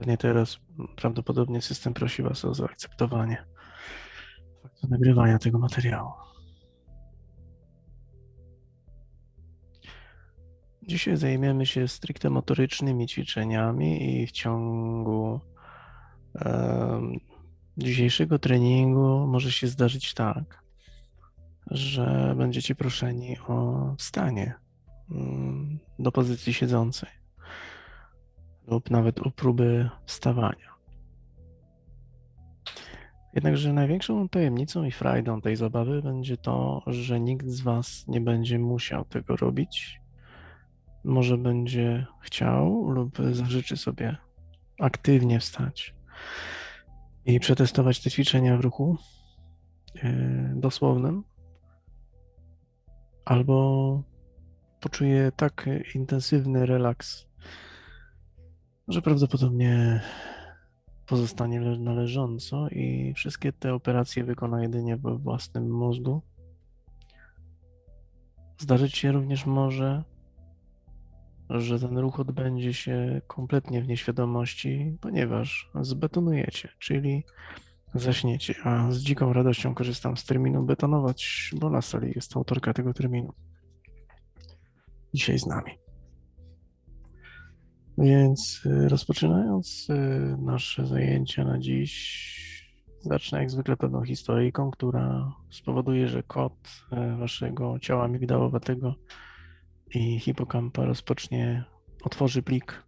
Pewnie teraz prawdopodobnie system prosi Was o zaakceptowanie faktu nagrywania tego materiału. Dzisiaj zajmiemy się stricte motorycznymi ćwiczeniami i w ciągu em, dzisiejszego treningu może się zdarzyć tak, że będziecie proszeni o wstanie mm, do pozycji siedzącej lub nawet o próby wstawania. Jednakże największą tajemnicą i frajdą tej zabawy będzie to, że nikt z Was nie będzie musiał tego robić. Może będzie chciał lub zażyczy sobie aktywnie wstać i przetestować te ćwiczenia w ruchu yy, dosłownym, albo poczuje tak intensywny relaks, że prawdopodobnie pozostanie le- na leżąco i wszystkie te operacje wykona jedynie we własnym mózgu. Zdarzyć się również może, że ten ruch odbędzie się kompletnie w nieświadomości, ponieważ zbetonujecie, czyli zaśniecie. A z dziką radością korzystam z terminu betonować, bo na sali jest autorka tego terminu. Dzisiaj z nami. Więc y, rozpoczynając y, nasze zajęcia na dziś, zacznę jak zwykle pewną historyjką, która spowoduje, że kod y, waszego ciała migdałowatego i hipokampa rozpocznie, otworzy plik,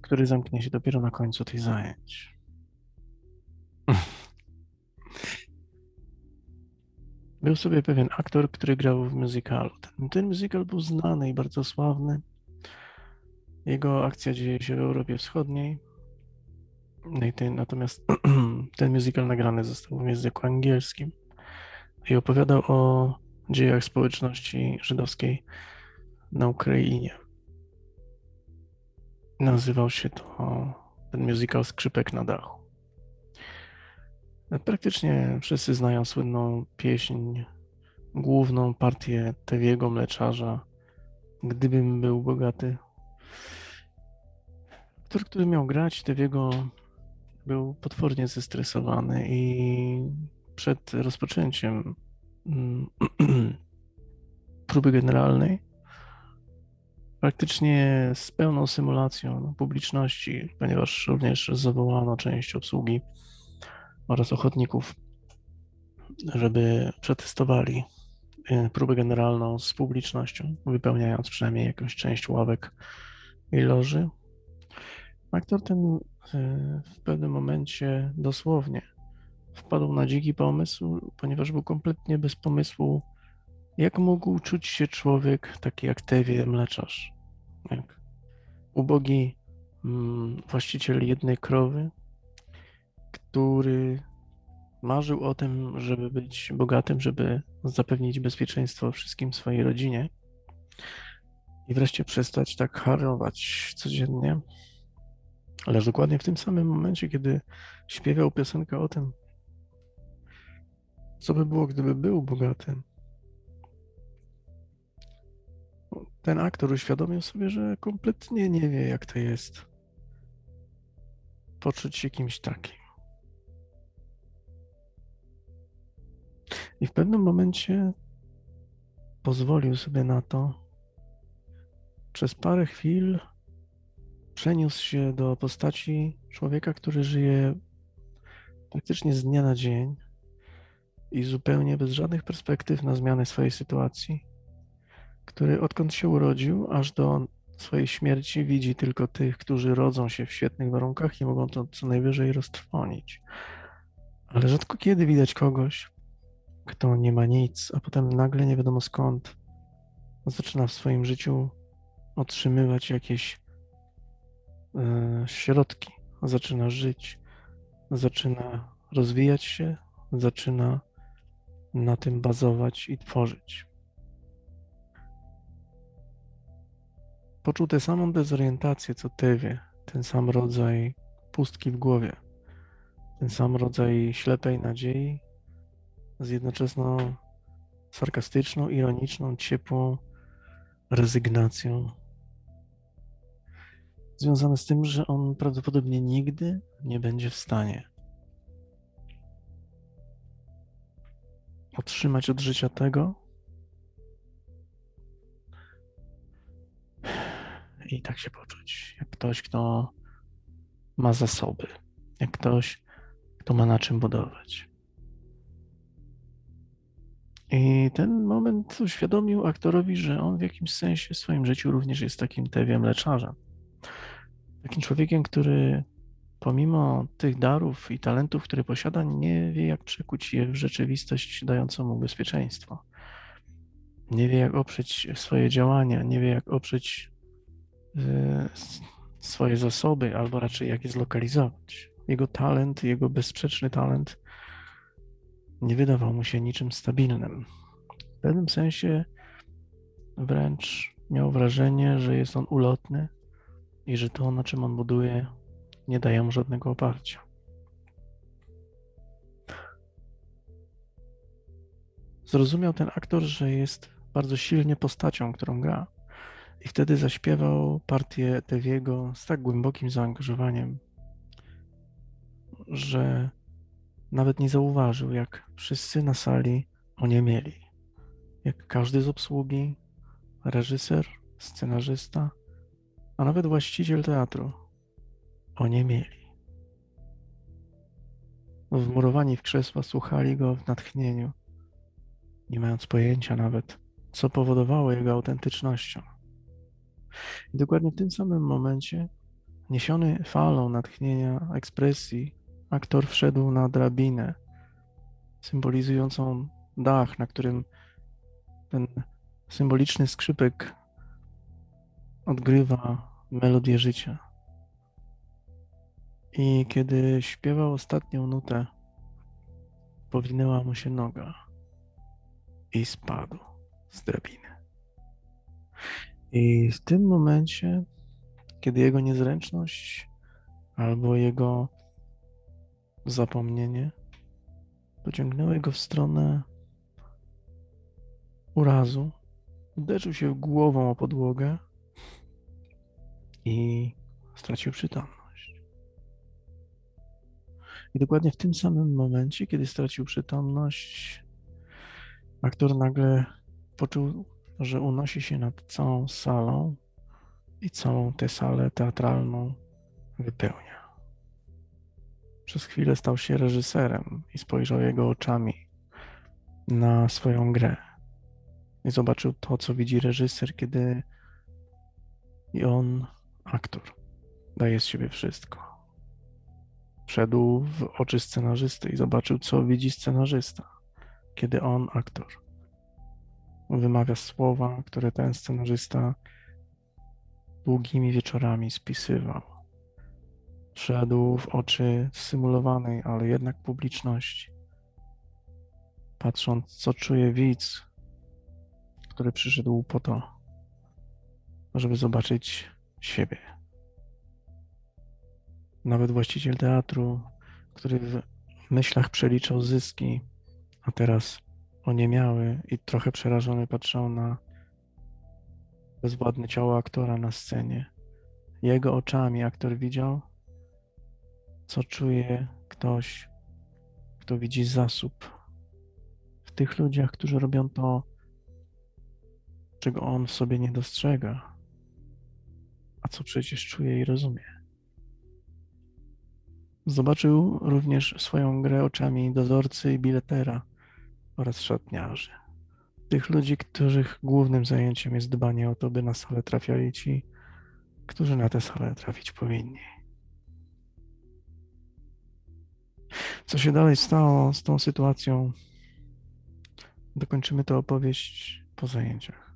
który zamknie się dopiero na końcu tych zajęć. Był sobie pewien aktor, który grał w musicalu. Ten, ten musical był znany i bardzo sławny. Jego akcja dzieje się w Europie Wschodniej. No natomiast ten musical nagrany został w języku angielskim i opowiadał o dziejach społeczności żydowskiej na Ukrainie. Nazywał się to ten musical Skrzypek na dachu. Praktycznie wszyscy znają słynną pieśń, główną partię Tewiego Mleczarza Gdybym był bogaty. Aktor, który miał grać Tewiego, był potwornie zestresowany i przed rozpoczęciem mm, próby generalnej praktycznie z pełną symulacją publiczności, ponieważ również zawołano część obsługi oraz ochotników, żeby przetestowali y, próbę generalną z publicznością, wypełniając przynajmniej jakąś część ławek i loży. Aktor ten y, w pewnym momencie dosłownie wpadł na dziki pomysł, ponieważ był kompletnie bez pomysłu, jak mógł czuć się człowiek taki jak Tewie mleczarz. Jak ubogi mm, właściciel jednej krowy, który marzył o tym, żeby być bogatym, żeby zapewnić bezpieczeństwo wszystkim swojej rodzinie i wreszcie przestać tak harować codziennie. Ale dokładnie w tym samym momencie, kiedy śpiewał piosenkę o tym, co by było, gdyby był bogatym, ten aktor uświadomił sobie, że kompletnie nie wie, jak to jest poczuć się kimś takim. I w pewnym momencie pozwolił sobie na to. Przez parę chwil przeniósł się do postaci człowieka, który żyje praktycznie z dnia na dzień i zupełnie bez żadnych perspektyw na zmianę swojej sytuacji, który odkąd się urodził, aż do swojej śmierci widzi tylko tych, którzy rodzą się w świetnych warunkach i mogą to co najwyżej roztrwonić. Ale rzadko kiedy widać kogoś, kto nie ma nic, a potem nagle nie wiadomo skąd zaczyna w swoim życiu otrzymywać jakieś środki, zaczyna żyć, zaczyna rozwijać się, zaczyna na tym bazować i tworzyć. Poczuł tę samą dezorientację co Tewie, ten sam rodzaj pustki w głowie, ten sam rodzaj ślepej nadziei z jednoczesną sarkastyczną, ironiczną, ciepłą rezygnacją. Związane z tym, że on prawdopodobnie nigdy nie będzie w stanie otrzymać od życia tego i tak się poczuć, jak ktoś, kto ma zasoby, jak ktoś, kto ma na czym budować. I ten moment uświadomił aktorowi, że on w jakimś sensie w swoim życiu również jest takim tewiem mleczarzem. Takim człowiekiem, który pomimo tych darów i talentów, które posiada, nie wie, jak przekuć je w rzeczywistość dającą mu bezpieczeństwo. Nie wie, jak oprzeć swoje działania, nie wie, jak oprzeć y, swoje zasoby, albo raczej jak je zlokalizować. Jego talent, jego bezsprzeczny talent nie wydawał mu się niczym stabilnym. W pewnym sensie wręcz miał wrażenie, że jest on ulotny i że to, na czym on buduje, nie daje mu żadnego oparcia. Zrozumiał ten aktor, że jest bardzo silnie postacią, którą gra. I wtedy zaśpiewał partię Tewiego z tak głębokim zaangażowaniem, że nawet nie zauważył, jak wszyscy na sali oniemieli. Jak każdy z obsługi, reżyser, scenarzysta, a nawet właściciel teatru oniemieli. Wmurowani w krzesła słuchali go w natchnieniu, nie mając pojęcia nawet, co powodowało jego autentycznością. I dokładnie w tym samym momencie, niesiony falą natchnienia, ekspresji, aktor wszedł na drabinę symbolizującą dach, na którym ten symboliczny skrzypek odgrywa melodię życia. I kiedy śpiewał ostatnią nutę, powinęła mu się noga i spadł z drabiny. I w tym momencie, kiedy jego niezręczność albo jego zapomnienie pociągnęły go w stronę urazu, uderzył się głową o podłogę i stracił przytomność. I dokładnie w tym samym momencie, kiedy stracił przytomność, aktor nagle poczuł, że unosi się nad całą salą i całą tę salę teatralną wypełnia. Przez chwilę stał się reżyserem i spojrzał jego oczami na swoją grę. I zobaczył to, co widzi reżyser, kiedy i on, aktor, daje z siebie wszystko. Wszedł w oczy scenarzysty i zobaczył, co widzi scenarzysta, kiedy on, aktor, wymawia słowa, które ten scenarzysta długimi wieczorami spisywał. Wszedł w oczy symulowanej, ale jednak publiczności, patrząc, co czuje widz, który przyszedł po to, żeby zobaczyć siebie. Nawet właściciel teatru, który w myślach przeliczał zyski, a teraz oniemiały i trochę przerażony patrzał na bezwładne ciało aktora na scenie. Jego oczami aktor widział, co czuje ktoś, kto widzi zasób w tych ludziach, którzy robią to, czego on w sobie nie dostrzega, co przecież czuje i rozumie. Zobaczył również swoją grę oczami dozorcy i biletera oraz szatniarzy. Tych ludzi, których głównym zajęciem jest dbanie o to, by na salę trafiali ci, którzy na tę salę trafić powinni. Co się dalej stało z tą sytuacją? Dokończymy tę opowieść po zajęciach.